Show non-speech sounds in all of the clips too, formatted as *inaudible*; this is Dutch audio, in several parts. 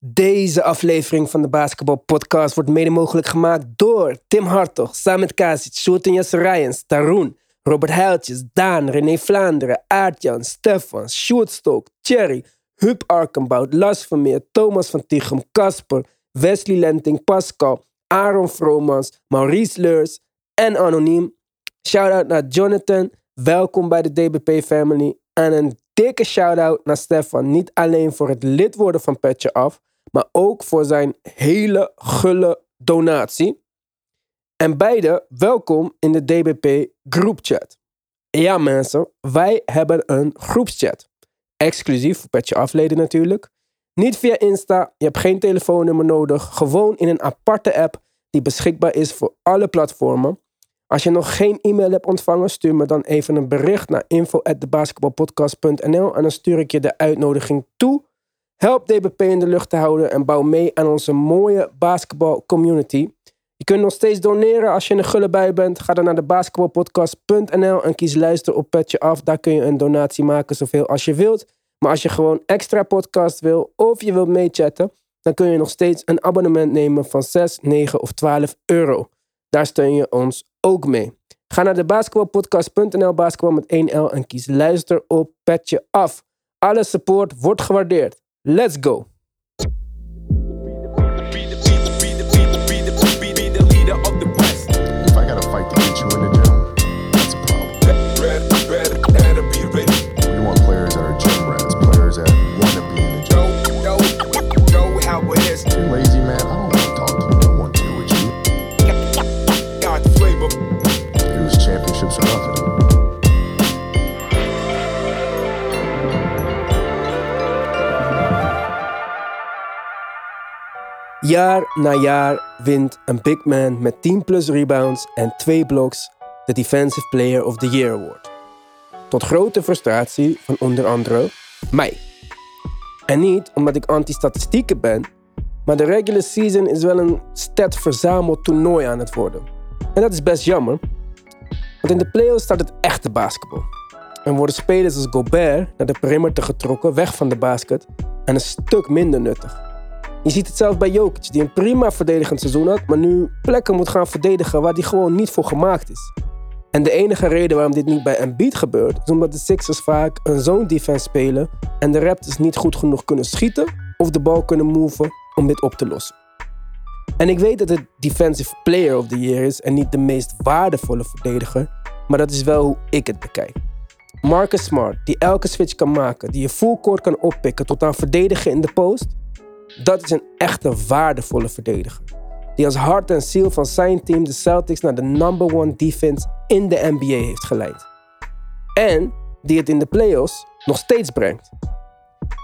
Deze aflevering van de Basketball Podcast wordt mede mogelijk gemaakt door Tim Hartog, Samet en Jesse Rijens, Taroen, Robert Heiltjes, Daan, René Vlaanderen, Aartjan, Stefan, Sjoerd Stok, Thierry, Huub Arkenbout, Las Vermeer, Thomas van Tichem, Casper, Wesley Lenting, Pascal, Aaron Vromans, Maurice Leurs en Anoniem. Shout-out naar Jonathan, welkom bij de DBP Family. En een dikke shout-out naar Stefan, niet alleen voor het lid worden van Petje Af, maar ook voor zijn hele gulle donatie. En beide welkom in de DBP groepchat. Ja mensen, wij hebben een groepschat. Exclusief voor Petje Afleden natuurlijk. Niet via Insta, je hebt geen telefoonnummer nodig. Gewoon in een aparte app die beschikbaar is voor alle platformen. Als je nog geen e-mail hebt ontvangen, stuur me dan even een bericht naar info@debasketbalpodcast.nl en dan stuur ik je de uitnodiging toe. Help DBP in de lucht te houden en bouw mee aan onze mooie basketbal community. Je kunt nog steeds doneren als je een gulle bij bent. Ga dan naar de basketbalpodcast.nl en kies luister op petje af. Daar kun je een donatie maken zoveel als je wilt. Maar als je gewoon extra podcast wil of je wilt meechatten, dan kun je nog steeds een abonnement nemen van 6, 9 of 12 euro. Daar steun je ons ook mee. Ga naar de basketbalpodcast.nl, basketbal met 1L en kies luister op petje af. Alle support wordt gewaardeerd. Let's go! Jaar na jaar wint een big man met 10 plus rebounds en 2 blocks de Defensive Player of the Year Award. Tot grote frustratie van onder andere mij. En niet omdat ik anti-statistieken ben, maar de regular season is wel een stat-verzameld toernooi aan het worden. En dat is best jammer, want in de playoffs staat het echte basketbal. En worden spelers als Gobert naar de perimeter getrokken, weg van de basket, en een stuk minder nuttig. Je ziet het zelfs bij Jokic, die een prima verdedigend seizoen had, maar nu plekken moet gaan verdedigen waar hij gewoon niet voor gemaakt is. En de enige reden waarom dit niet bij Embiid gebeurt, is omdat de Sixers vaak een zone defense spelen en de Raptors niet goed genoeg kunnen schieten of de bal kunnen moven om dit op te lossen. En ik weet dat het Defensive Player of the Year is en niet de meest waardevolle verdediger, maar dat is wel hoe ik het bekijk. Marcus Smart, die elke switch kan maken, die je full court kan oppikken tot aan verdedigen in de post, dat is een echte waardevolle verdediger. Die als hart en ziel van zijn team de Celtics naar de number one defense in de NBA heeft geleid. En die het in de playoffs nog steeds brengt.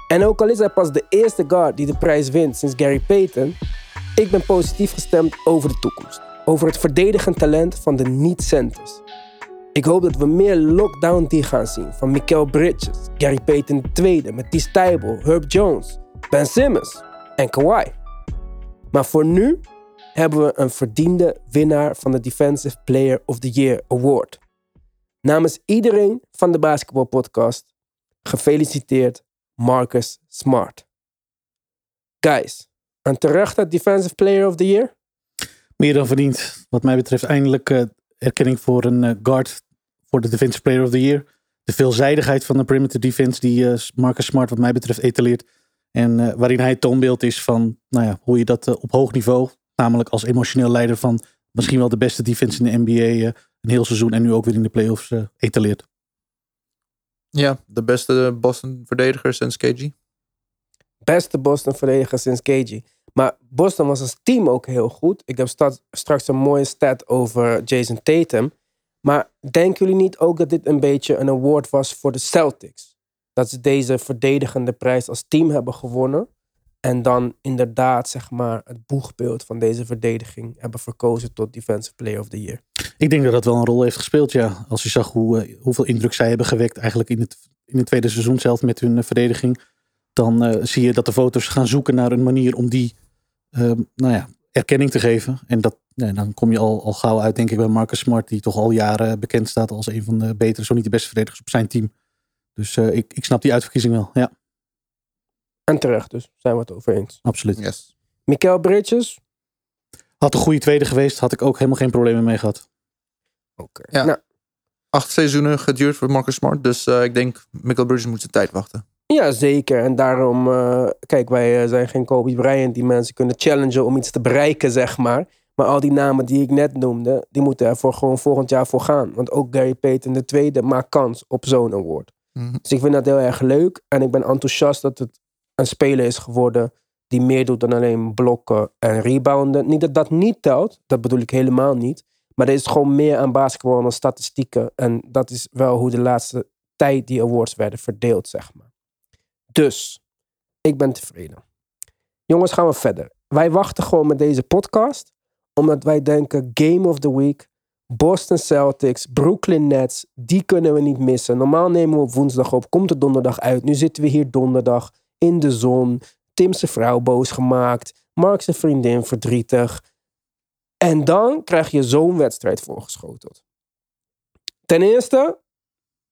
En ook al is hij pas de eerste guard die de prijs wint sinds Gary Payton, ik ben positief gestemd over de toekomst. Over het verdedigend talent van de niet-centers. Ik hoop dat we meer lockdown D gaan zien van Mikael Bridges, Gary Payton II, Matisse Tybal, Herb Jones, Ben Simmons en Kawhi. Maar voor nu hebben we een verdiende winnaar van de Defensive Player of the Year Award. Namens iedereen van de Basketball Podcast, gefeliciteerd Marcus Smart. Guys, een terechte Defensive Player of the Year? Meer dan verdiend. Wat mij betreft eindelijk eh, erkenning voor een eh, guard voor de Defensive Player of the Year. De veelzijdigheid van de perimeter defense die eh, Marcus Smart wat mij betreft etaleert. En eh, waarin hij het toonbeeld is van nou ja, hoe je dat eh, op hoog niveau, namelijk als emotioneel leider van misschien wel de beste defense in de NBA, eh, een heel seizoen en nu ook weer in de playoffs eh etaleert. Ja, de beste Boston verdediger sinds KG. Beste Boston verdediger sinds KG. Maar Boston was als team ook heel goed. Ik heb straks een mooie stat over Jason Tatum. Maar denken jullie niet ook dat dit een beetje een award was voor de Celtics? Dat ze deze verdedigende prijs als team hebben gewonnen. En dan inderdaad, zeg maar, het boegbeeld van deze verdediging hebben verkozen tot Defensive Player of the Year. Ik denk dat dat wel een rol heeft gespeeld, ja. Als je zag hoe, eh, hoeveel indruk zij hebben gewekt eigenlijk in het, in het tweede seizoen zelf met hun eh, verdediging. Dan eh, zie je dat de foto's gaan zoeken naar een manier om die ehm, nou ja, erkenning te geven. En dat, dan kom je al, al gauw uit, denk ik, bij Marcus Smart, die toch al jaren bekend staat als een van de betere, zo niet de beste verdedigers op zijn team. Dus eh, ik, ik snap die uitverkiezing wel, ja. En terecht dus, zijn we het over eens. Absoluut. Yes. Mikael Bridges? Had een goede tweede geweest, had ik ook helemaal geen problemen mee gehad. Oké. Ja. Nou, Acht seizoenen geduurd voor Marcus Smart. Dus eh, ik denk, Michael Bridges moet zijn tijd wachten. ja, zeker. En daarom, eh, kijk, wij zijn geen Kobe Bryant die mensen kunnen challengen om iets te bereiken, zeg maar. Maar al die namen die ik net noemde, die moeten er voor gewoon volgend jaar voor gaan. Want ook Gary Payton II maakt kans op zo'n award. Mhm. Dus ik vind dat heel erg leuk. En ik ben enthousiast dat het een speler is geworden die meer doet dan alleen blokken en rebounden. Niet dat dat niet telt, dat bedoel ik helemaal niet. Maar er is gewoon meer aan basketbal dan statistieken. En dat is wel hoe de laatste tijd die awards werden verdeeld, zeg maar. Dus, ik ben tevreden. Jongens, gaan we verder. Wij wachten gewoon met deze podcast, omdat wij denken Game of the Week, Boston Celtics, Brooklyn Nets, die kunnen we niet missen. Normaal nemen we op woensdag op, komt het donderdag uit. Nu zitten we hier donderdag in de zon. Tim zijn vrouw boos gemaakt, Mark zijn vriendin verdrietig. En dan krijg je zo'n wedstrijd voorgeschoteld. Ten eerste,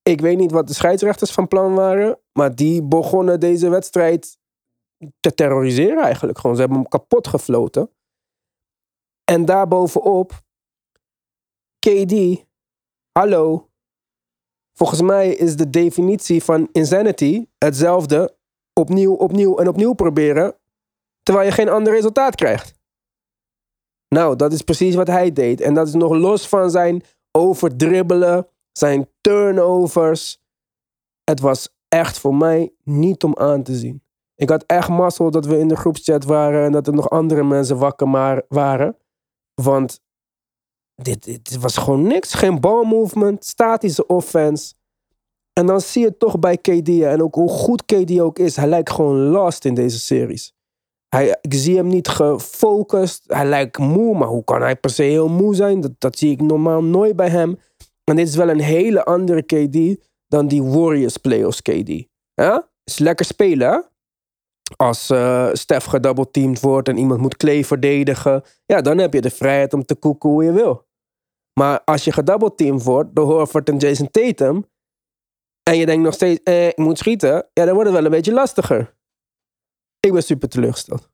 ik weet niet wat de scheidsrechters van plan waren, maar die begonnen deze wedstrijd te terroriseren eigenlijk. Gewoon, ze hebben hem kapot gefloten. En daarbovenop, KD, hallo. Volgens mij is de definitie van insanity hetzelfde. Opnieuw, opnieuw en opnieuw proberen, terwijl je geen ander resultaat krijgt. Nou, dat is precies wat hij deed. En dat is nog los van zijn overdribbelen, zijn turnovers. Het was echt voor mij niet om aan te zien. Ik had echt mazzel dat we in de groepschat waren en dat er nog andere mensen wakker maar waren. Want dit, was gewoon niks. Geen balmovement, statische offense. En dan zie je toch bij KD, en ook hoe goed KD ook is, hij lijkt gewoon lost in deze series. Hij, ik zie hem niet gefocust. Hij lijkt moe, maar hoe kan hij per se heel moe zijn? Dat, dat zie ik normaal nooit bij hem. En dit is wel een hele andere KD dan die Warriors playoffs KD. Ja? Is lekker spelen, hè? Als eh Stef gedoubleteamd wordt en iemand moet Clay verdedigen. Ja, dan heb je de vrijheid om te koeken hoe je wil. Maar als je gedoubleteamd wordt door Horford en Jason Tatum... en je denkt nog steeds, eh, ik moet schieten... ja, dan wordt het wel een beetje lastiger. Ik ben super teleurgesteld.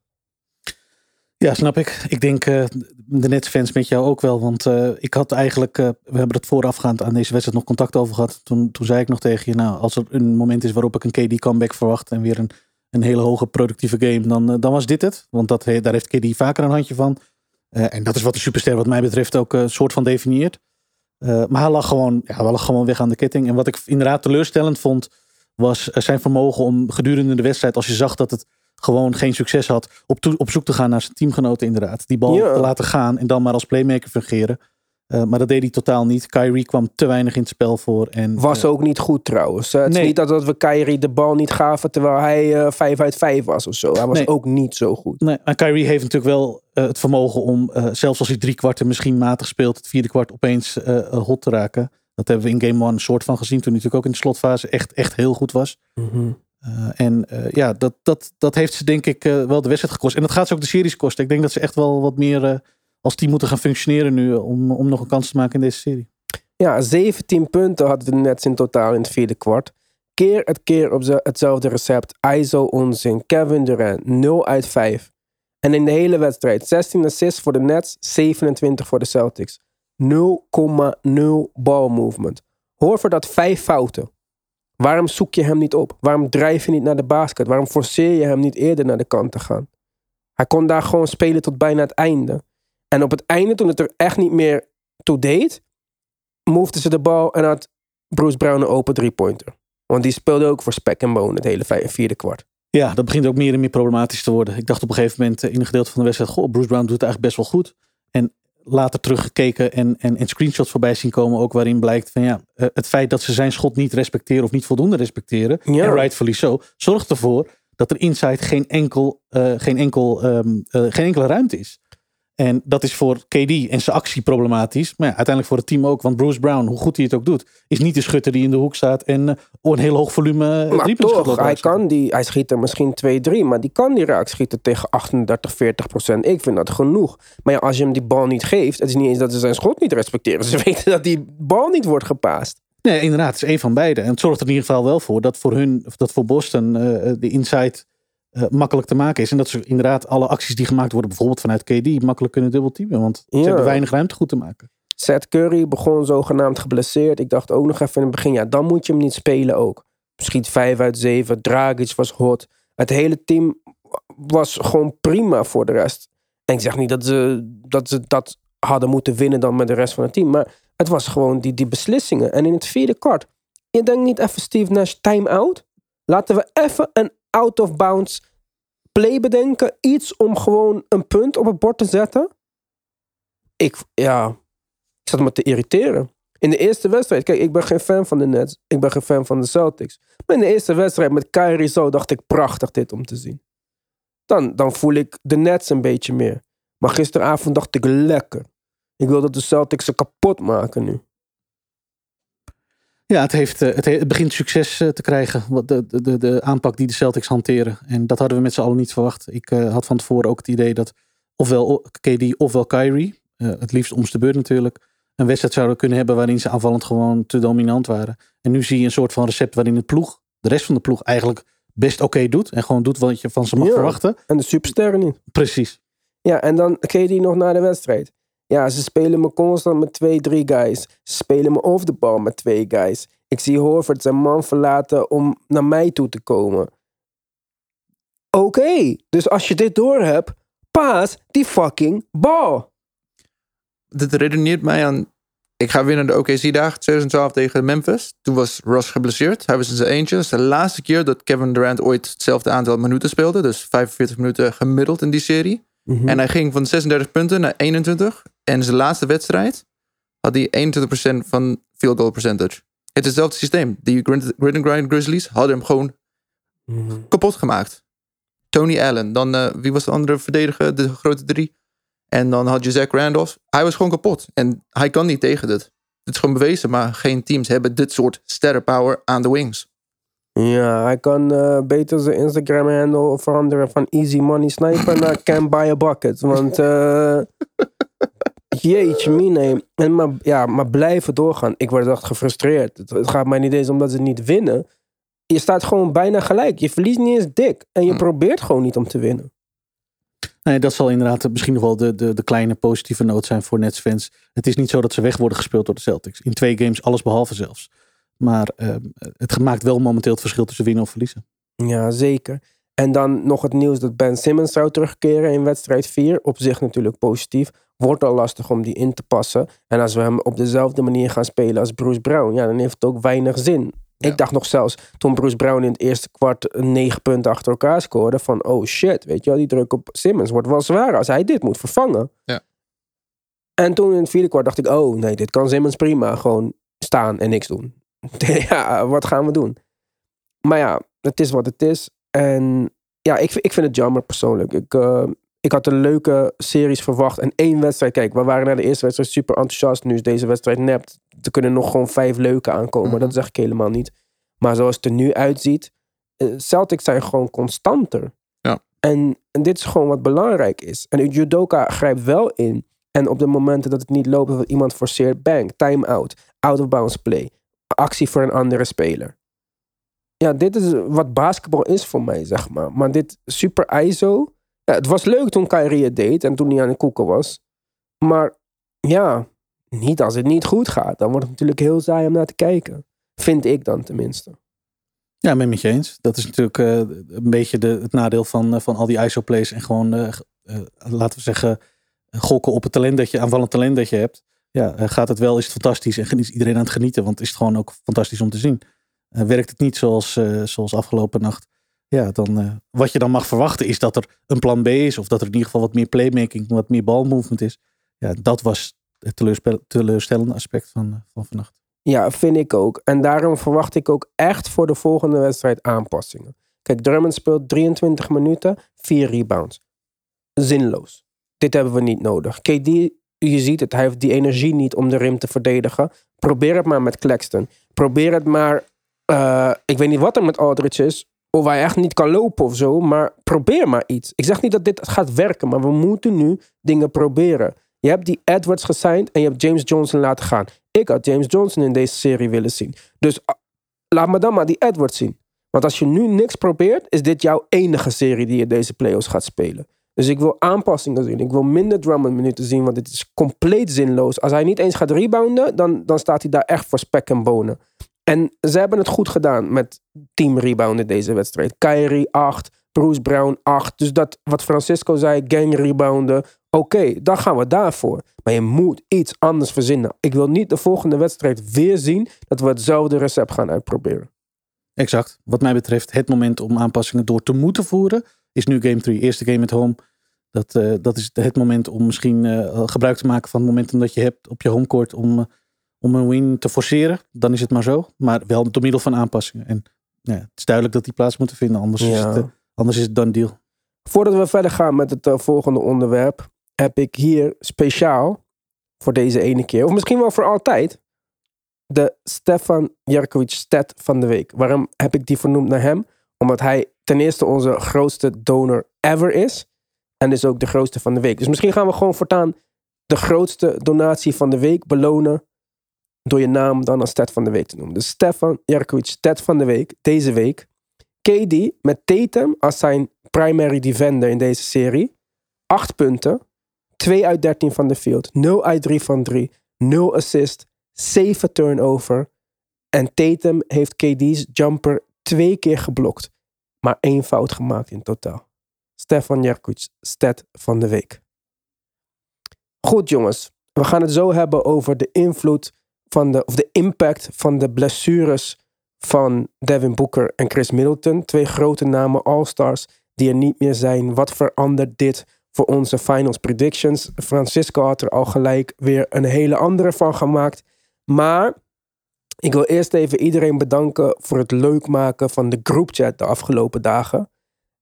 Ja, snap ik. Ik denk eh, de Nets-fans met jou ook wel. Want eh, ik had eigenlijk, we hebben het voorafgaand aan deze wedstrijd nog contact over gehad. Toen, toen zei ik nog tegen je, nou, als er een moment is waarop ik een KD-comeback verwacht en weer een, een hele hoge productieve game, dan, eh, dan was dit het. Want dat, daar heeft KD vaker een handje van. Eh, en dat is wat de superster wat mij betreft ook een soort van definieert. Eh, maar hij lag, gewoon, ja, hij lag gewoon weg aan de ketting. En wat ik inderdaad teleurstellend vond, was eh, zijn vermogen om gedurende de wedstrijd, als je zag dat het gewoon geen succes had, op, op zoek te gaan naar zijn teamgenoten inderdaad. Die bal Ja. te laten gaan en dan maar als playmaker fungeren. Eh, maar dat deed hij totaal niet. Kyrie kwam te weinig in het spel voor. En, Was eh, ook niet goed trouwens. Het is Nee. niet dat, dat we Kyrie de bal niet gaven terwijl hij eh 5 uit 5 was of zo. Hij was Nee. ook niet zo goed. Nee, maar Kyrie heeft natuurlijk wel eh, het vermogen om, eh, zelfs als hij drie kwarten misschien matig speelt, het vierde kwart opeens eh, eh, hot te raken. Dat hebben we in game one een soort van gezien, toen hij natuurlijk ook in de slotfase echt, echt heel goed was. Eh, en eh, ja, dat, dat, dat heeft ze denk ik eh, wel de wedstrijd gekost. En dat gaat ze ook de series kosten. Ik denk dat ze echt wel wat meer eh, als team moeten gaan functioneren nu eh, om, om nog een kans te maken in deze serie. Ja, 17 punten hadden de Nets in totaal in het vierde kwart. Keer het keer op ze- hetzelfde recept. ISO onzin. Kevin Durant 0 uit 5. En in de hele wedstrijd 16 assists voor de Nets, 27 voor de Celtics. 0,0 ball movement. Horford had vijf fouten. Waarom zoek je hem niet op? Waarom drijf je niet naar de basket? Waarom forceer je hem niet eerder naar de kant te gaan? Hij kon daar gewoon spelen tot bijna het einde. En op het einde, toen het er echt niet meer toe deed, moveden ze de bal en had Bruce Brown een open drie-pointer. Want die speelde ook voor spek en bonen het hele vierde kwart. Ja, dat begint ook meer en meer problematisch te worden. Ik dacht op een gegeven moment eh, in een gedeelte van de wedstrijd, goh, Bruce Brown doet het eigenlijk best wel goed. En later teruggekeken en, en, en screenshots voorbij zien komen, ook waarin blijkt van ja, eh, het feit dat ze zijn schot niet respecteren of niet voldoende respecteren, Ja. en rightfully zo, zorgt ervoor dat er inside geen, enkel, eh, geen, enkel, ehm, eh, geen enkele ruimte is. En dat is voor KD en zijn actie problematisch. Maar ja, uiteindelijk voor het team ook. Want Bruce Brown, hoe goed hij het ook doet, is niet de schutter die in de hoek staat en eh, een heel hoog volume eh, Maar toch, hij, kan die, hij schiet er misschien 2-3, maar die kan die raak schieten tegen 38, 40 procent. Ik vind dat genoeg. Maar ja, als je hem die bal niet geeft, het is niet eens dat ze zijn schot niet respecteren. *laughs* Ze weten dat die bal niet wordt gepaast. Nee, inderdaad, het is één van beide. En het zorgt er in ieder geval wel voor dat voor hun, dat voor Boston, eh, de inside eh, makkelijk te maken is. En dat ze inderdaad alle acties die gemaakt worden, bijvoorbeeld vanuit KD, makkelijk kunnen dubbelteamen. Want ze Ja. hebben weinig ruimte goed te maken. Seth Curry begon zogenaamd geblesseerd. Ik dacht ook nog even in het begin, ja, dan moet je hem niet spelen ook. Schiet 5 uit 7. Dragic was hot. Het hele team was gewoon prima voor de rest. En ik zeg niet dat ze dat, ze dat hadden moeten winnen dan met de rest van het team. Maar het was gewoon die, die beslissingen. En in het vierde kwart, je denkt niet even Steve Nash time-out? Laten we even een out-of-bounds play bedenken. Iets om gewoon een punt op het bord te zetten. Ik, ja, ik zat me te irriteren. In de eerste wedstrijd, kijk, ik ben geen fan van de Nets. Ik ben geen fan van de Celtics. Maar in de eerste wedstrijd met Kyrie zo dacht ik prachtig dit om te zien. Dan, dan voel ik de Nets een beetje meer. Maar gisteravond dacht ik lekker. Ik wil dat de Celtics ze kapot maken nu. Ja, het, heeft, eh, het, he- het begint succes eh, te krijgen. De, de, de, de aanpak die de Celtics hanteren. En dat hadden we met z'n allen niet verwacht. Ik eh, had van tevoren ook het idee dat ofwel KD ofwel Kyrie, het liefst om de beurt natuurlijk, een wedstrijd zouden kunnen hebben waarin ze aanvallend gewoon te dominant waren. En nu zie je een soort van recept waarin het ploeg, de rest van de ploeg eigenlijk best oké doet. En gewoon doet wat je van ze mag Ja. verwachten. En de supersterren niet. Precies. Ja, en dan KD nog na de wedstrijd. Ja, ze spelen me constant met twee, drie guys. Ze spelen me off de bal met twee guys. Ik zie Horford zijn man verlaten om naar mij toe te komen. Oké, dus als je dit door hebt, paas die fucking bal. Dit redeneert mij aan... Ik ga weer naar de OKC-dagen 2012 tegen Memphis. Toen was Ross geblesseerd. Hij was in zijn eentje. Dat is de laatste keer dat Kevin Durant ooit hetzelfde aantal minuten speelde. Dus 45 minuten gemiddeld in die serie. En hij ging van 36 punten naar 21. En zijn laatste wedstrijd had hij 21% van field goal percentage. Het is hetzelfde systeem. Die Grid and Grind Grizzlies hadden hem gewoon kapot gemaakt. Tony Allen. Dan eh, wie was de andere verdediger? De grote drie. En dan had je Zach Randolph. Hij was gewoon kapot. En hij kan niet tegen dit. Het is gewoon bewezen. Maar geen teams hebben dit soort sterrenpower aan de wings. Ja, hij kan eh, beter zijn Instagram-handle veranderen van Easy Money Sniper naar Can Buy a Bucket. Want eh *laughs* jeetje mine. En maar, ja, maar blijven doorgaan. Ik word echt gefrustreerd. Het, het gaat mij niet eens omdat ze niet winnen. Je staat gewoon bijna gelijk. Je verliest niet eens dik. En je Hm. probeert gewoon niet om te winnen. Nee, dat zal inderdaad misschien nog wel de, de, de kleine positieve noot zijn voor Nets fans. Het is niet zo dat ze weg worden gespeeld door de Celtics. In twee games, alles behalve zelfs. Maar eh, het maakt wel momenteel het verschil tussen winnen of verliezen. Ja, zeker. En dan nog het nieuws dat Ben Simmons zou terugkeren in wedstrijd 4. Op zich natuurlijk positief. Wordt al lastig om die in te passen. En als we hem op dezelfde manier gaan spelen als Bruce Brown, ja, dan heeft het ook weinig zin. Ja. Ik dacht nog zelfs toen Bruce Brown in het eerste kwart negen punten achter elkaar scoorde. Van oh shit, weet je wel, die druk op Simmons wordt wel zwaar als hij dit moet vervangen. Ja. En toen in het vierde kwart dacht ik, oh nee, dit kan Simmons prima gewoon staan en niks doen. *laughs* ja, wat gaan we doen? Maar ja, het is wat het is. En ja, ik, ik vind het jammer persoonlijk. Ik, eh, ik had een leuke series verwacht. En één wedstrijd, kijk, we waren na de eerste wedstrijd super enthousiast. Nu is deze wedstrijd nep. Er kunnen nog gewoon vijf leuke aankomen. Mhm. Dat zeg ik helemaal niet. Maar zoals het er nu uitziet, eh, Celtics zijn gewoon constanter. Ja. En, en dit is gewoon wat belangrijk is. En Judoka grijpt wel in. En op de momenten dat het niet loopt, dat iemand forceert, bang, time-out, out-of-bounds play, actie voor een andere speler. Ja, dit is wat basketbal is voor mij, zeg maar. Maar dit super ISO. Het was leuk toen Kyrie het deed en toen hij aan de koeken was. Maar ja, niet als het niet goed gaat. Dan wordt het natuurlijk heel saai om naar te kijken. Vind ik dan tenminste. Ja, ben met je eens. Dat is natuurlijk eh, een beetje de, het nadeel van, eh, van al die ISO-plays. En gewoon, eh, laten we zeggen, gokken op het talent dat je, aanvallend talent dat je hebt. Ja, gaat het wel, is het fantastisch. En is iedereen aan het genieten. Want is het gewoon ook fantastisch om te zien. Werkt het niet zoals, zoals afgelopen nacht. Ja, dan, eh, wat je dan mag verwachten is dat er een plan B is. Of dat er in ieder geval wat meer playmaking, wat meer balmovement is. Ja, dat was het teleurstellende aspect van, eh, van vannacht. Ja, vind ik ook. En daarom verwacht ik ook echt voor de volgende wedstrijd aanpassingen. Kijk, Drummond speelt 23 minuten, 4 rebounds. Zinloos. Dit hebben we niet nodig. KD, je ziet het, hij heeft die energie niet om de rim te verdedigen. Probeer het maar met Claxton. Probeer het maar, eh, ik weet niet wat er met Aldridge is. Of hij echt niet kan lopen of zo, maar probeer maar iets. Ik zeg niet dat dit gaat werken, maar we moeten nu dingen proberen. Je hebt die Edwards gesigned en je hebt James Johnson laten gaan. Ik had James Johnson in deze serie willen zien. Dus ah, laat me dan maar die Edwards zien. Want als je nu niks probeert, is dit jouw enige serie die je deze playoffs gaat spelen. Dus ik wil aanpassingen zien. Ik wil minder Drummond minuten zien, want dit is compleet zinloos. Als hij niet eens gaat rebounden, dan, dan staat hij daar echt voor spek en bonen. En ze hebben het goed gedaan met team rebounden deze wedstrijd. Kyrie 8, Bruce Brown 8. Dus dat wat Francisco zei, gang rebounden. Oké, dan gaan we daarvoor. Maar je moet iets anders verzinnen. Ik wil niet de volgende wedstrijd weer zien dat we hetzelfde recept gaan uitproberen. Exact. Wat mij betreft, het moment om aanpassingen door te moeten voeren is nu game 3. Eerste game at home. Dat, eh, dat is het moment om misschien eh, gebruik te maken van het momentum dat je hebt op je homecourt om, eh, om een win te forceren. Dan is het maar zo. Maar wel door middel van aanpassingen. En ja, het is duidelijk dat die plaats moeten vinden. Anders, is, het, eh, anders is het dan deal. Voordat we verder gaan met het eh, volgende onderwerp, heb ik hier speciaal voor deze ene keer, of misschien wel voor altijd, de Stefan Jerkovic stat van de week. Waarom heb ik die vernoemd naar hem? Omdat hij ten eerste onze grootste donor ever is. En dus ook de grootste van de week. Dus misschien gaan we gewoon voortaan de grootste donatie van de week belonen. Door je naam dan als stat van de week te noemen. Dus Stefan Jerkovic stat van de week, deze week. KD met Tatum als zijn primary defender in deze serie. 8 punten. 2 uit 13 van de field. 0 uit 3 van 3. 0 assist. 7 turnover. En Tatum heeft KD's jumper twee keer geblokt. Maar één fout gemaakt in totaal. Stefan Jerkuc, stat van de week. Goed jongens, we gaan het zo hebben over de invloed van de, of de impact van de blessures van Devin Booker en Chris Middleton. Twee grote namen, All-Stars, die er niet meer zijn. Wat verandert dit voor onze finals predictions? Francisco had er al gelijk weer een hele andere van gemaakt. Maar ik wil eerst even iedereen bedanken voor het leuk maken van de groupchat de afgelopen dagen.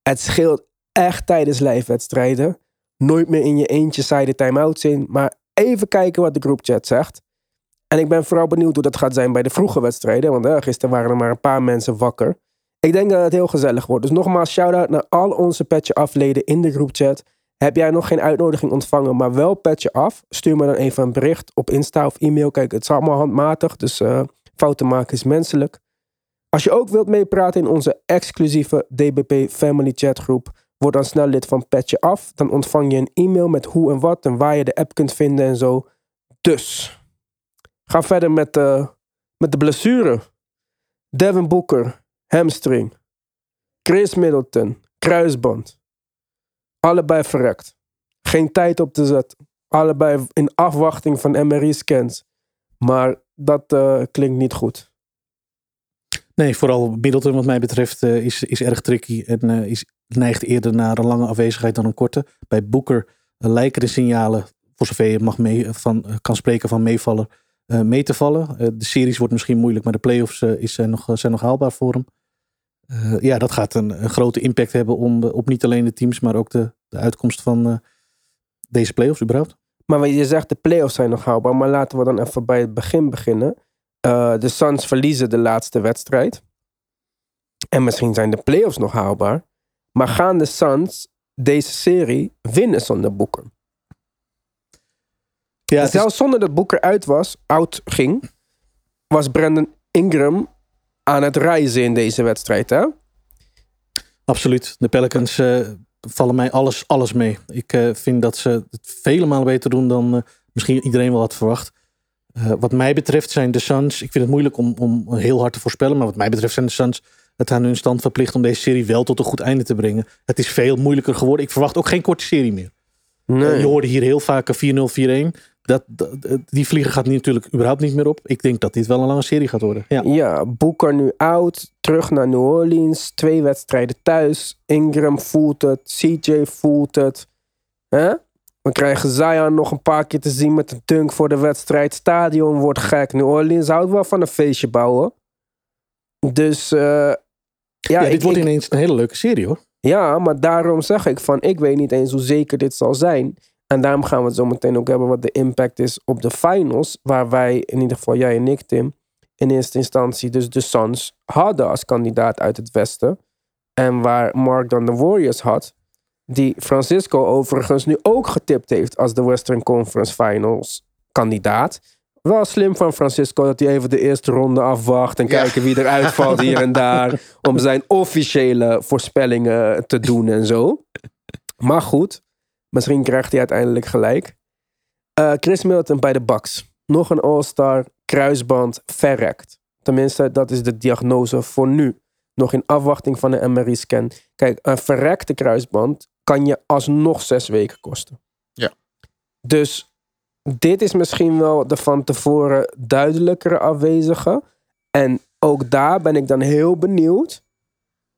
Het scheelt echt tijdens live-wedstrijden. Nooit meer in je eentje saai de time-outs in. Maar even kijken wat de groupchat zegt. En ik ben vooral benieuwd hoe dat gaat zijn bij de vroege wedstrijden. Want gisteren waren er maar een paar mensen wakker. Ik denk dat het heel gezellig wordt. Dus nogmaals, shout-out naar al onze Petje Afleden in de groupchat. Heb jij nog geen uitnodiging ontvangen, maar wel Petje Af? Stuur me dan even een bericht op Insta of e-mail. Kijk, het is allemaal handmatig, dus eh, fouten maken is menselijk. Als je ook wilt meepraten in onze exclusieve DBP Family Chat groep, word dan snel lid van Petje Af. Dan ontvang je een e-mail met hoe en wat en waar je de app kunt vinden en zo. Dus, ga verder met, eh, met de blessure. Devin Booker, hamstring. Chris Middleton, kruisband. Allebei verrekt. Geen tijd op te zetten. Allebei in afwachting van MRI-scans. Maar dat eh, klinkt niet goed. Nee, vooral Middleton wat mij betreft eh, is, is erg tricky. En is, neigt eerder naar een lange afwezigheid dan een korte. Bij Boeker eh, lijken de signalen, voor zover je mag mee, van, kan spreken van meevallen, mee te vallen. Eh, de series wordt misschien moeilijk, maar de playoffs eh, is, zijn, nog, zijn nog haalbaar voor hem. Eh, ja, dat gaat een, grote impact hebben om, eh, op niet alleen de teams, maar ook de, de uitkomst van eh, deze playoffs überhaupt. Maar je zegt, de playoffs zijn nog haalbaar. Maar laten we dan even bij het begin beginnen. Eh, de Suns verliezen de laatste wedstrijd. En misschien zijn de playoffs nog haalbaar. Maar gaan de Suns deze serie winnen zonder Boeker? Ja, Zelfs zonder dat Boeker uit was, out ging, was Brandon Ingram aan het reizen in deze wedstrijd. Hè? Absoluut. De Pelicans eh, vallen mij alles, alles mee. Ik eh, vind dat ze het vele malen beter doen dan eh, misschien iedereen wel had verwacht. Eh, wat mij betreft zijn de Suns, ik vind het moeilijk om, om heel hard te voorspellen, maar wat mij betreft zijn de Suns het aan hun stand verplicht om deze serie wel tot een goed einde te brengen. Het is veel moeilijker geworden. Ik verwacht ook geen korte serie meer. Nee. Je hoorde hier heel vaak een 4-0, 4-1. Dat, dat, die vlieger gaat natuurlijk überhaupt niet meer op. Ik denk dat dit wel een lange serie gaat worden. Ja. Ja, Boeker nu out, terug naar New Orleans, twee wedstrijden thuis. Ingram voelt het, CJ voelt het. Hè? We krijgen Zion nog een paar keer te zien met een dunk voor de wedstrijd. Stadion wordt gek. New Orleans houdt wel van een feestje bouwen. Dus eh, ja, Ja, dit ik- wordt ik- ineens een hele leuke serie hoor. ja, maar daarom zeg ik van, ik weet niet eens hoe zeker dit zal zijn. En daarom gaan we het zo meteen ook hebben wat de impact is op de finals. Waar wij, in ieder geval jij en ik, Tim, in eerste instantie dus de Suns hadden als kandidaat uit het westen. En waar Mark dan de Warriors had. Die Francisco overigens nu ook getipt heeft als de Western Conference Finals kandidaat. Wel slim van Francisco dat hij even de eerste ronde afwacht. En Ja. kijken wie eruit valt hier en daar. Om zijn officiële voorspellingen te doen en zo. Maar goed, misschien krijgt hij uiteindelijk gelijk. Eh, Chris Middleton bij de Bucks. Nog een All-Star, kruisband, verrekt. Tenminste, dat is de diagnose voor nu. Nog in afwachting van de MRI-scan. Kijk, een verrekte kruisband kan je alsnog zes weken kosten. Ja. Dus dit is misschien wel de van tevoren duidelijkere afwezige. En ook daar ben ik dan heel benieuwd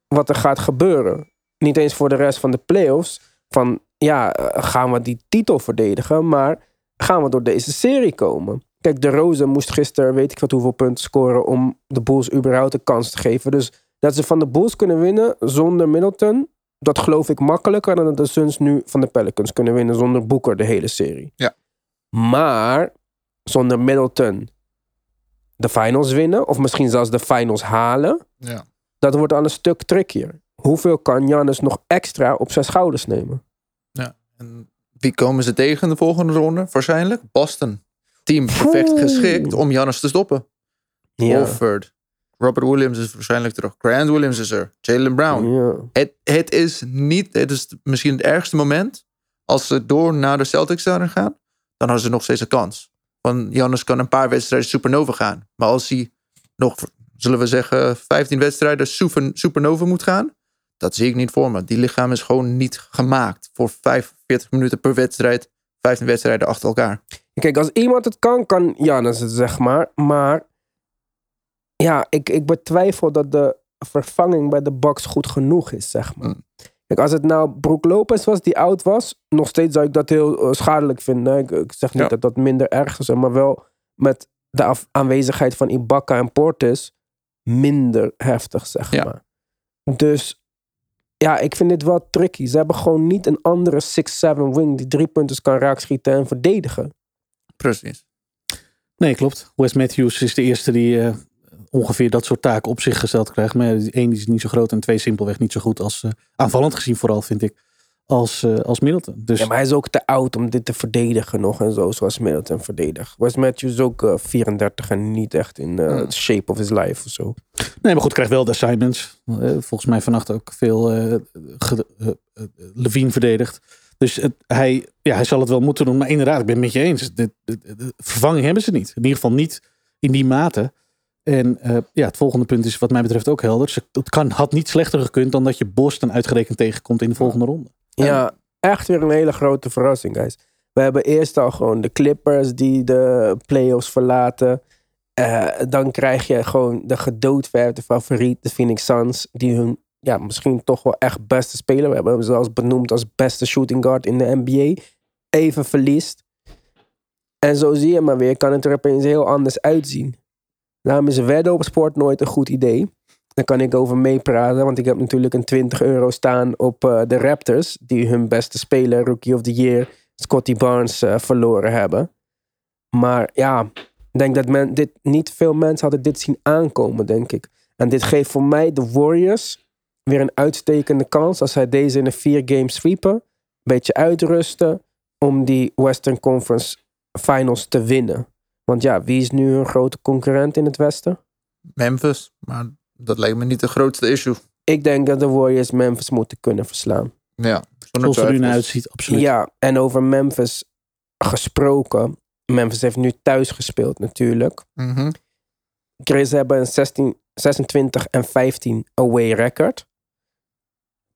wat er gaat gebeuren. Niet eens voor de rest van de playoffs. Van ja, eh, gaan we die titel verdedigen, maar gaan we door deze serie komen? Kijk, de Roze moest gisteren weet ik wat hoeveel punten scoren om de Bulls überhaupt een kans te geven. Dus dat ze van de Bulls kunnen winnen zonder Middleton, dat geloof ik makkelijker dan dat de Suns nu van de Pelicans kunnen winnen zonder Booker de hele serie. Ja. Maar zonder Middleton de finals winnen, of misschien zelfs de finals halen, Ja. dat wordt al een stuk trickier. Hoeveel kan Giannis nog extra op zijn schouders nemen? En wie komen ze tegen in de volgende ronde? Waarschijnlijk Boston. Team perfect Oeh. geschikt om Giannis te stoppen. Ja. Robert Williams is waarschijnlijk terug. Grant Williams is er. Jalen Brown. ja. Het, het is niet, het is misschien het ergste moment. Als ze door naar de Celtics zouden gaan, dan hadden ze nog steeds een kans. Want Giannis kan een paar wedstrijden supernova gaan. Maar als hij nog, zullen we zeggen, 15 wedstrijden super, supernova moet gaan, dat zie ik niet voor me. Die lichaam is gewoon niet gemaakt voor 45 minuten per wedstrijd, 15 wedstrijden achter elkaar. Kijk, als iemand het kan, kan Giannis het, zeg maar. Maar ja, ik, ik betwijfel dat de vervanging bij de Bucks goed genoeg is, zeg maar. Mm. Kijk, als het nou Brook Lopez was die oud was, nog steeds zou ik dat heel eh, schadelijk vinden. Ik, ik zeg niet Ja. dat dat minder erg is, maar wel met de af- aanwezigheid van Ibaka en Portis minder heftig, zeg Ja. maar. Dus ja, ik vind dit wel tricky. Ze hebben gewoon niet een andere 6-7 wing die drie punten kan raakschieten en verdedigen. Precies. Nee, klopt. Wes Matthews is de eerste die eh, ongeveer dat soort taken op zich gesteld krijgt. Maar één, die is niet zo groot en twee, simpelweg niet zo goed als eh, aanvallend gezien vooral, vind ik, als, eh, als Middleton. Dus Ja, maar hij is ook te oud om dit te verdedigen nog en zo, zoals Middleton verdedigt. Wes Matthews ook eh, 34 en niet echt in eh, Hmm. shape of his life of zo. Nee, maar goed, krijgt wel de assignments. Eh, volgens mij vannacht ook veel eh eh, eh, Levine verdedigd. Dus het, hij, ja, hij zal het wel moeten doen. Maar inderdaad, ik ben het met je eens. De, de, de vervanging hebben ze niet. In ieder geval niet in die mate. En eh, ja, het volgende punt is wat mij betreft ook helder. Ze- Het kan, had niet slechter gekund dan dat je Boston uitgerekend tegenkomt in de volgende ronde. Ja, echt weer een hele grote verrassing, guys. We hebben eerst al gewoon de Clippers die de playoffs verlaten. Eh, dan krijg je gewoon de gedoodverfde favoriet, de Phoenix Suns, die hun ja, misschien toch wel echt beste speler, we hebben hem zelfs benoemd als beste shooting guard in de NBA, even verliest. En zo zie je maar weer, kan het er opeens heel anders uitzien. Daarom is wedden op sport nooit een goed idee. Daar kan ik over meepraten, want ik heb natuurlijk een 20 euro staan op eh, de Raptors, die hun beste speler, Rookie of the Year, Scotty Barnes, eh, verloren hebben. Maar ja, ik denk dat men dit, niet veel mensen hadden dit zien aankomen, denk ik. En dit geeft voor mij de Warriors weer een uitstekende kans als zij deze in een vier game sweepen. Een beetje uitrusten om die Western Conference Finals te winnen. Want ja, wie is nu hun grote concurrent in het Westen? Memphis, maar dat lijkt me niet de grootste issue. Ik denk dat de Warriors Memphis moeten kunnen verslaan. Ja, Zoals het er nu uitziet, absoluut. Ja, en over Memphis gesproken. Memphis heeft nu thuis gespeeld natuurlijk. Mhm. Grizzlies hebben een 16, 26 en 15 away record.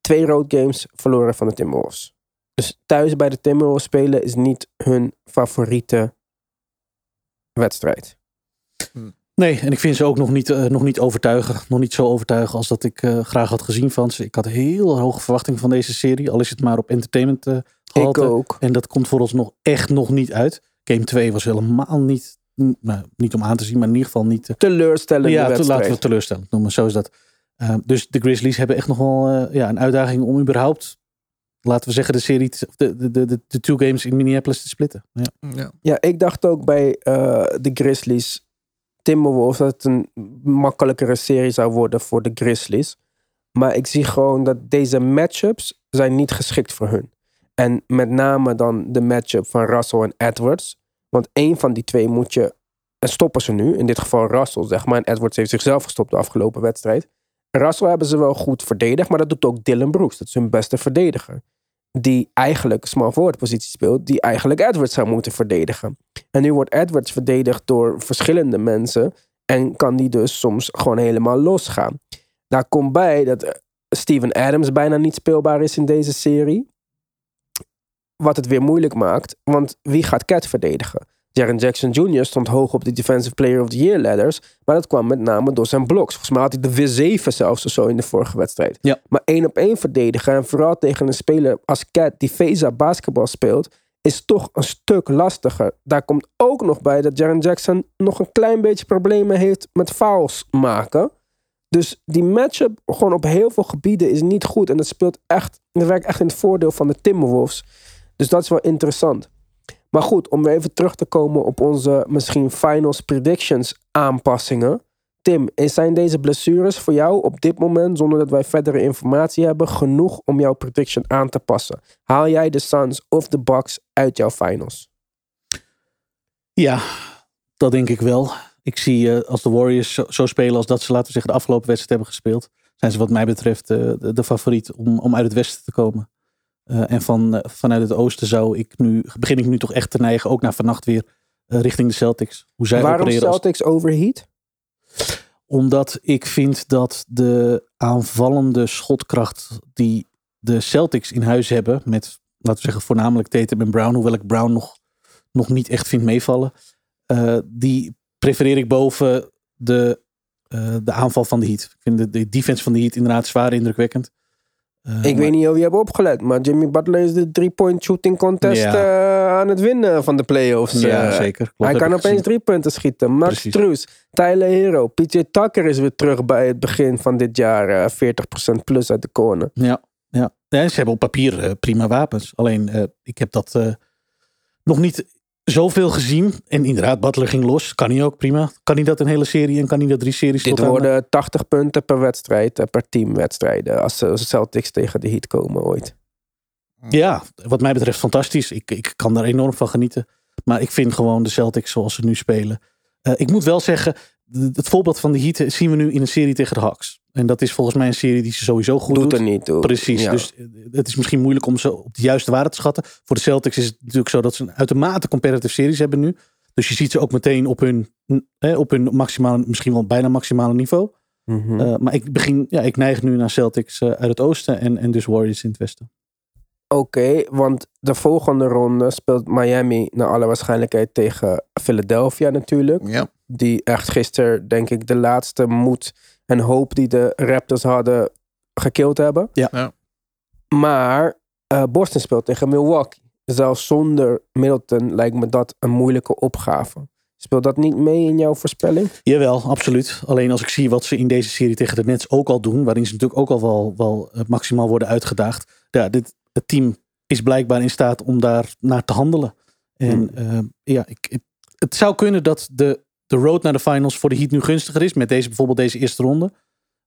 Twee road games verloren van de Timberwolves. Dus thuis bij de Timberwolves spelen is niet hun favoriete wedstrijd. Nee, en ik vind ze ook nog niet, eh, nog niet overtuigen. Nog niet zo overtuigen als dat ik eh, graag had gezien van ze. Ik had heel hoge verwachtingen van deze serie. Al is het maar op entertainment eh Ik gehalte. ook. En dat komt voor ons nog echt nog niet uit. Game 2 was helemaal niet, n- nou, niet om aan te zien, maar in ieder geval niet... Teleurstellende ja, wedstrijd. laten we het teleurstellend noemen. Zo is dat. Uh, dus de Grizzlies hebben echt nog wel eh, ja, een uitdaging om überhaupt, laten we zeggen, de serie, de, de, de, de, two games in Minneapolis te splitten. Ja. Ja. Ja, ik dacht ook bij eh, de Grizzlies Timberwolves dat het een makkelijkere serie zou worden voor de Grizzlies. Maar ik zie gewoon dat deze matchups zijn niet geschikt voor hun. En met name dan de matchup van Russell en Edwards. Want één van die twee moet je en stoppen ze nu. In dit geval Russell, zeg maar. En Edwards heeft zichzelf gestopt de afgelopen wedstrijd. Russell hebben ze wel goed verdedigd, maar dat doet ook Dylan Brooks. Dat is hun beste verdediger. Die eigenlijk small forward positie speelt, die eigenlijk Edwards zou moeten verdedigen. En nu wordt Edwards verdedigd door verschillende mensen. En kan die dus soms gewoon helemaal losgaan. Daar komt bij dat eh, Steven Adams bijna niet speelbaar is in deze serie. Wat het weer moeilijk maakt, want wie gaat Cat verdedigen? Jaren Jackson Jr. stond hoog op de Defensive Player of the Year ladders. Maar dat kwam met name door zijn bloks. Volgens mij had hij de weer 7 zelfs of zo in de vorige wedstrijd. Ja. Maar één op één verdedigen en vooral tegen een speler als Cat die Veza basketbal speelt, is toch een stuk lastiger. Daar komt ook nog bij dat Jaren Jackson nog een klein beetje problemen heeft met fouls maken. Dus die matchup gewoon op heel veel gebieden is niet goed. En dat speelt echt, dat werkt echt in het voordeel van de Timberwolves. Dus dat is wel interessant. Maar goed, om weer even terug te komen op onze misschien finals predictions aanpassingen. Tim, zijn deze blessures voor jou op dit moment, zonder dat wij verdere informatie hebben, genoeg om jouw prediction aan te passen? Haal jij de Suns of de Bucks uit jouw finals? Ja, dat denk ik wel. Ik zie uh, als de Warriors zo, spelen als dat ze, laten zeggen, de afgelopen wedstrijd hebben gespeeld, zijn ze wat mij betreft uh, de, de, favoriet om, om uit het westen te komen. Uh, en van, vanuit het oosten zou ik nu, begin ik nu toch echt te neigen, ook naar vannacht weer, richting de Celtics. Hoe zij Waarom Celtics als... overheat? Omdat ik vind dat de aanvallende schotkracht die de Celtics in huis hebben, met laten we zeggen voornamelijk Tatum en Brown, hoewel ik Brown nog, nog niet echt vind meevallen, die prefereer ik boven de, de aanval van de Heat. Ik vind de, de defense van de Heat inderdaad zwaar indrukwekkend. Uh, ik maar... weet niet of je hebt opgelet, maar Jimmy Butler is de three-point shooting contest ja. uh, aan het winnen van de playoffs. Ja, uh, zeker. Klopt, hij kan opeens drie punten schieten. Max Truus, Tyler Hero, PJ Tucker is weer terug bij het begin van dit jaar. 40% plus uit de corner. Ja, ja. ja ze hebben op papier prima wapens. Alleen, ik heb dat nog niet zoveel gezien. En inderdaad, Butler ging los. Kan hij ook prima. Kan hij dat een hele serie en kan hij dat drie series Dit worden 80 punten per wedstrijd, eh, per teamwedstrijden. Als de Celtics tegen de Heat komen ooit. Ja, wat mij betreft fantastisch. Ik, ik kan daar enorm van genieten. Maar ik vind gewoon de Celtics zoals ze nu spelen. Uh, ik moet wel zeggen, het voorbeeld van de Heat zien we nu in een serie tegen de Hawks. En dat is volgens mij een serie die ze sowieso goed doet. Doet er niet toe. Precies. Ja. Dus eh, het is misschien moeilijk om ze op de juiste waarde te schatten. Voor de Celtics is het natuurlijk zo dat ze een uitermate competitive series hebben nu. Dus je ziet ze ook meteen op hun, eh, op hun maximale, misschien wel bijna maximale niveau. Mm -hmm. uh, maar ik, begin, ja, ik neig nu naar Celtics uh, uit het oosten en, en dus Warriors in het westen. Oké, okay, want de volgende ronde speelt Miami naar alle waarschijnlijkheid tegen Philadelphia natuurlijk. Ja. Die echt gisteren, denk ik, de laatste moed en hoop die de Raptors hadden gekild hebben. Ja. ja. Maar uh, Boston speelt tegen Milwaukee. Zelfs zonder Middleton lijkt me dat een moeilijke opgave. Speelt dat niet mee in jouw voorspelling? Jawel, absoluut. Alleen als ik zie wat ze in deze serie tegen de Nets ook al doen, waarin ze natuurlijk ook al wel, wel eh, maximaal worden uitgedaagd. Ja, dit, het team is blijkbaar in staat om daar naar te handelen. En hmm. uh, ja, ik, het zou kunnen dat de de road naar de finals voor de Heat nu gunstiger is. Met deze, bijvoorbeeld deze eerste ronde.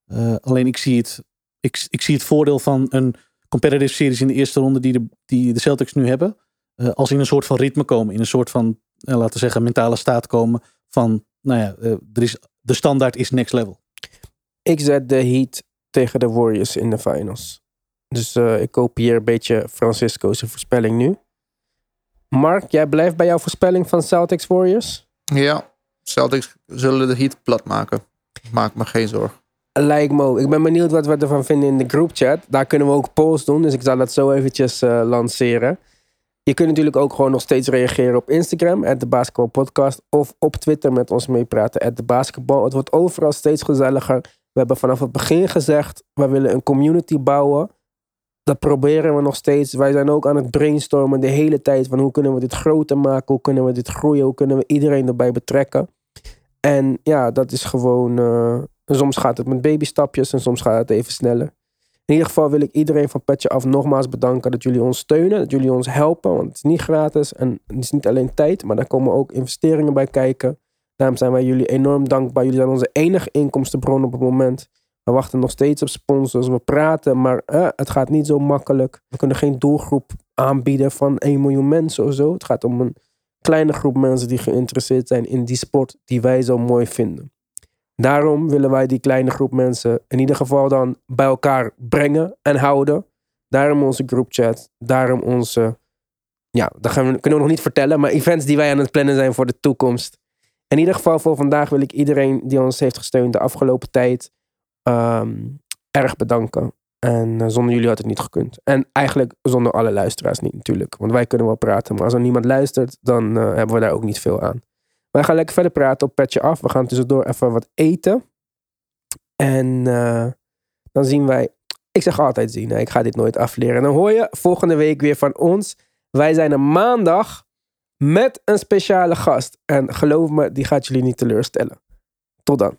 Uh, alleen ik zie, het, ik, ik zie het voordeel van een competitive series in de eerste ronde die de, die de Celtics nu hebben. Uh, als in een soort van ritme komen. In een soort van, uh, laten we zeggen, mentale staat komen. Van, nou ja, er is, de standaard is next level. Ik zet de Heat tegen de Warriors in de finals. Dus ik kopieer een beetje Francisco's voorspelling nu. Mark, jij blijft bij jouw voorspelling van Celtics Warriors? Ja, Celtics zullen de Heat plat maken. Maak me geen zorgen. Lijkt me. Ik ben benieuwd wat we ervan vinden in de groupchat. Daar kunnen we ook polls doen, dus ik zal dat zo eventjes uh, lanceren. Je kunt natuurlijk ook gewoon nog steeds reageren op Instagram, at of op Twitter met ons meepraten, at de. Het wordt overal steeds gezelliger. We hebben vanaf het begin gezegd, we willen een community bouwen. Dat proberen we nog steeds. Wij zijn ook aan het brainstormen de hele tijd van hoe kunnen we dit groter maken, hoe kunnen we dit groeien, hoe kunnen we iedereen erbij betrekken. En ja, dat is gewoon. Uh, soms gaat het met babystapjes en soms gaat het even sneller. In ieder geval wil ik iedereen van Petje Af nogmaals bedanken dat jullie ons steunen, dat jullie ons helpen, want het is niet gratis en het is niet alleen tijd, maar daar komen ook investeringen bij kijken. Daarom zijn wij jullie enorm dankbaar. Jullie zijn onze enige inkomstenbron op het moment. We wachten nog steeds op sponsors. We praten, maar eh, het gaat niet zo makkelijk. We kunnen geen doelgroep aanbieden van 1 miljoen mensen of zo. Het gaat om een kleine groep mensen die geïnteresseerd zijn in die sport die wij zo mooi vinden. Daarom willen wij die kleine groep mensen in ieder geval dan bij elkaar brengen en houden. Daarom onze groupchat, daarom onze, ja, dat gaan we, kunnen we nog niet vertellen, maar events die wij aan het plannen zijn voor de toekomst. In ieder geval voor vandaag wil ik iedereen die ons heeft gesteund de afgelopen tijd ehm, erg bedanken. En eh, zonder jullie had het niet gekund. En eigenlijk zonder alle luisteraars niet natuurlijk. Want wij kunnen wel praten, maar als er niemand luistert, dan eh, hebben we daar ook niet veel aan. Wij gaan lekker verder praten op Petje Af. We gaan tussendoor even wat eten. En eh, dan zien wij... Ik zeg altijd zien, hè. ik ga dit nooit afleren. En dan hoor je volgende week weer van ons. Wij zijn er maandag met een speciale gast. En geloof me, die gaat jullie niet teleurstellen. Tot dan.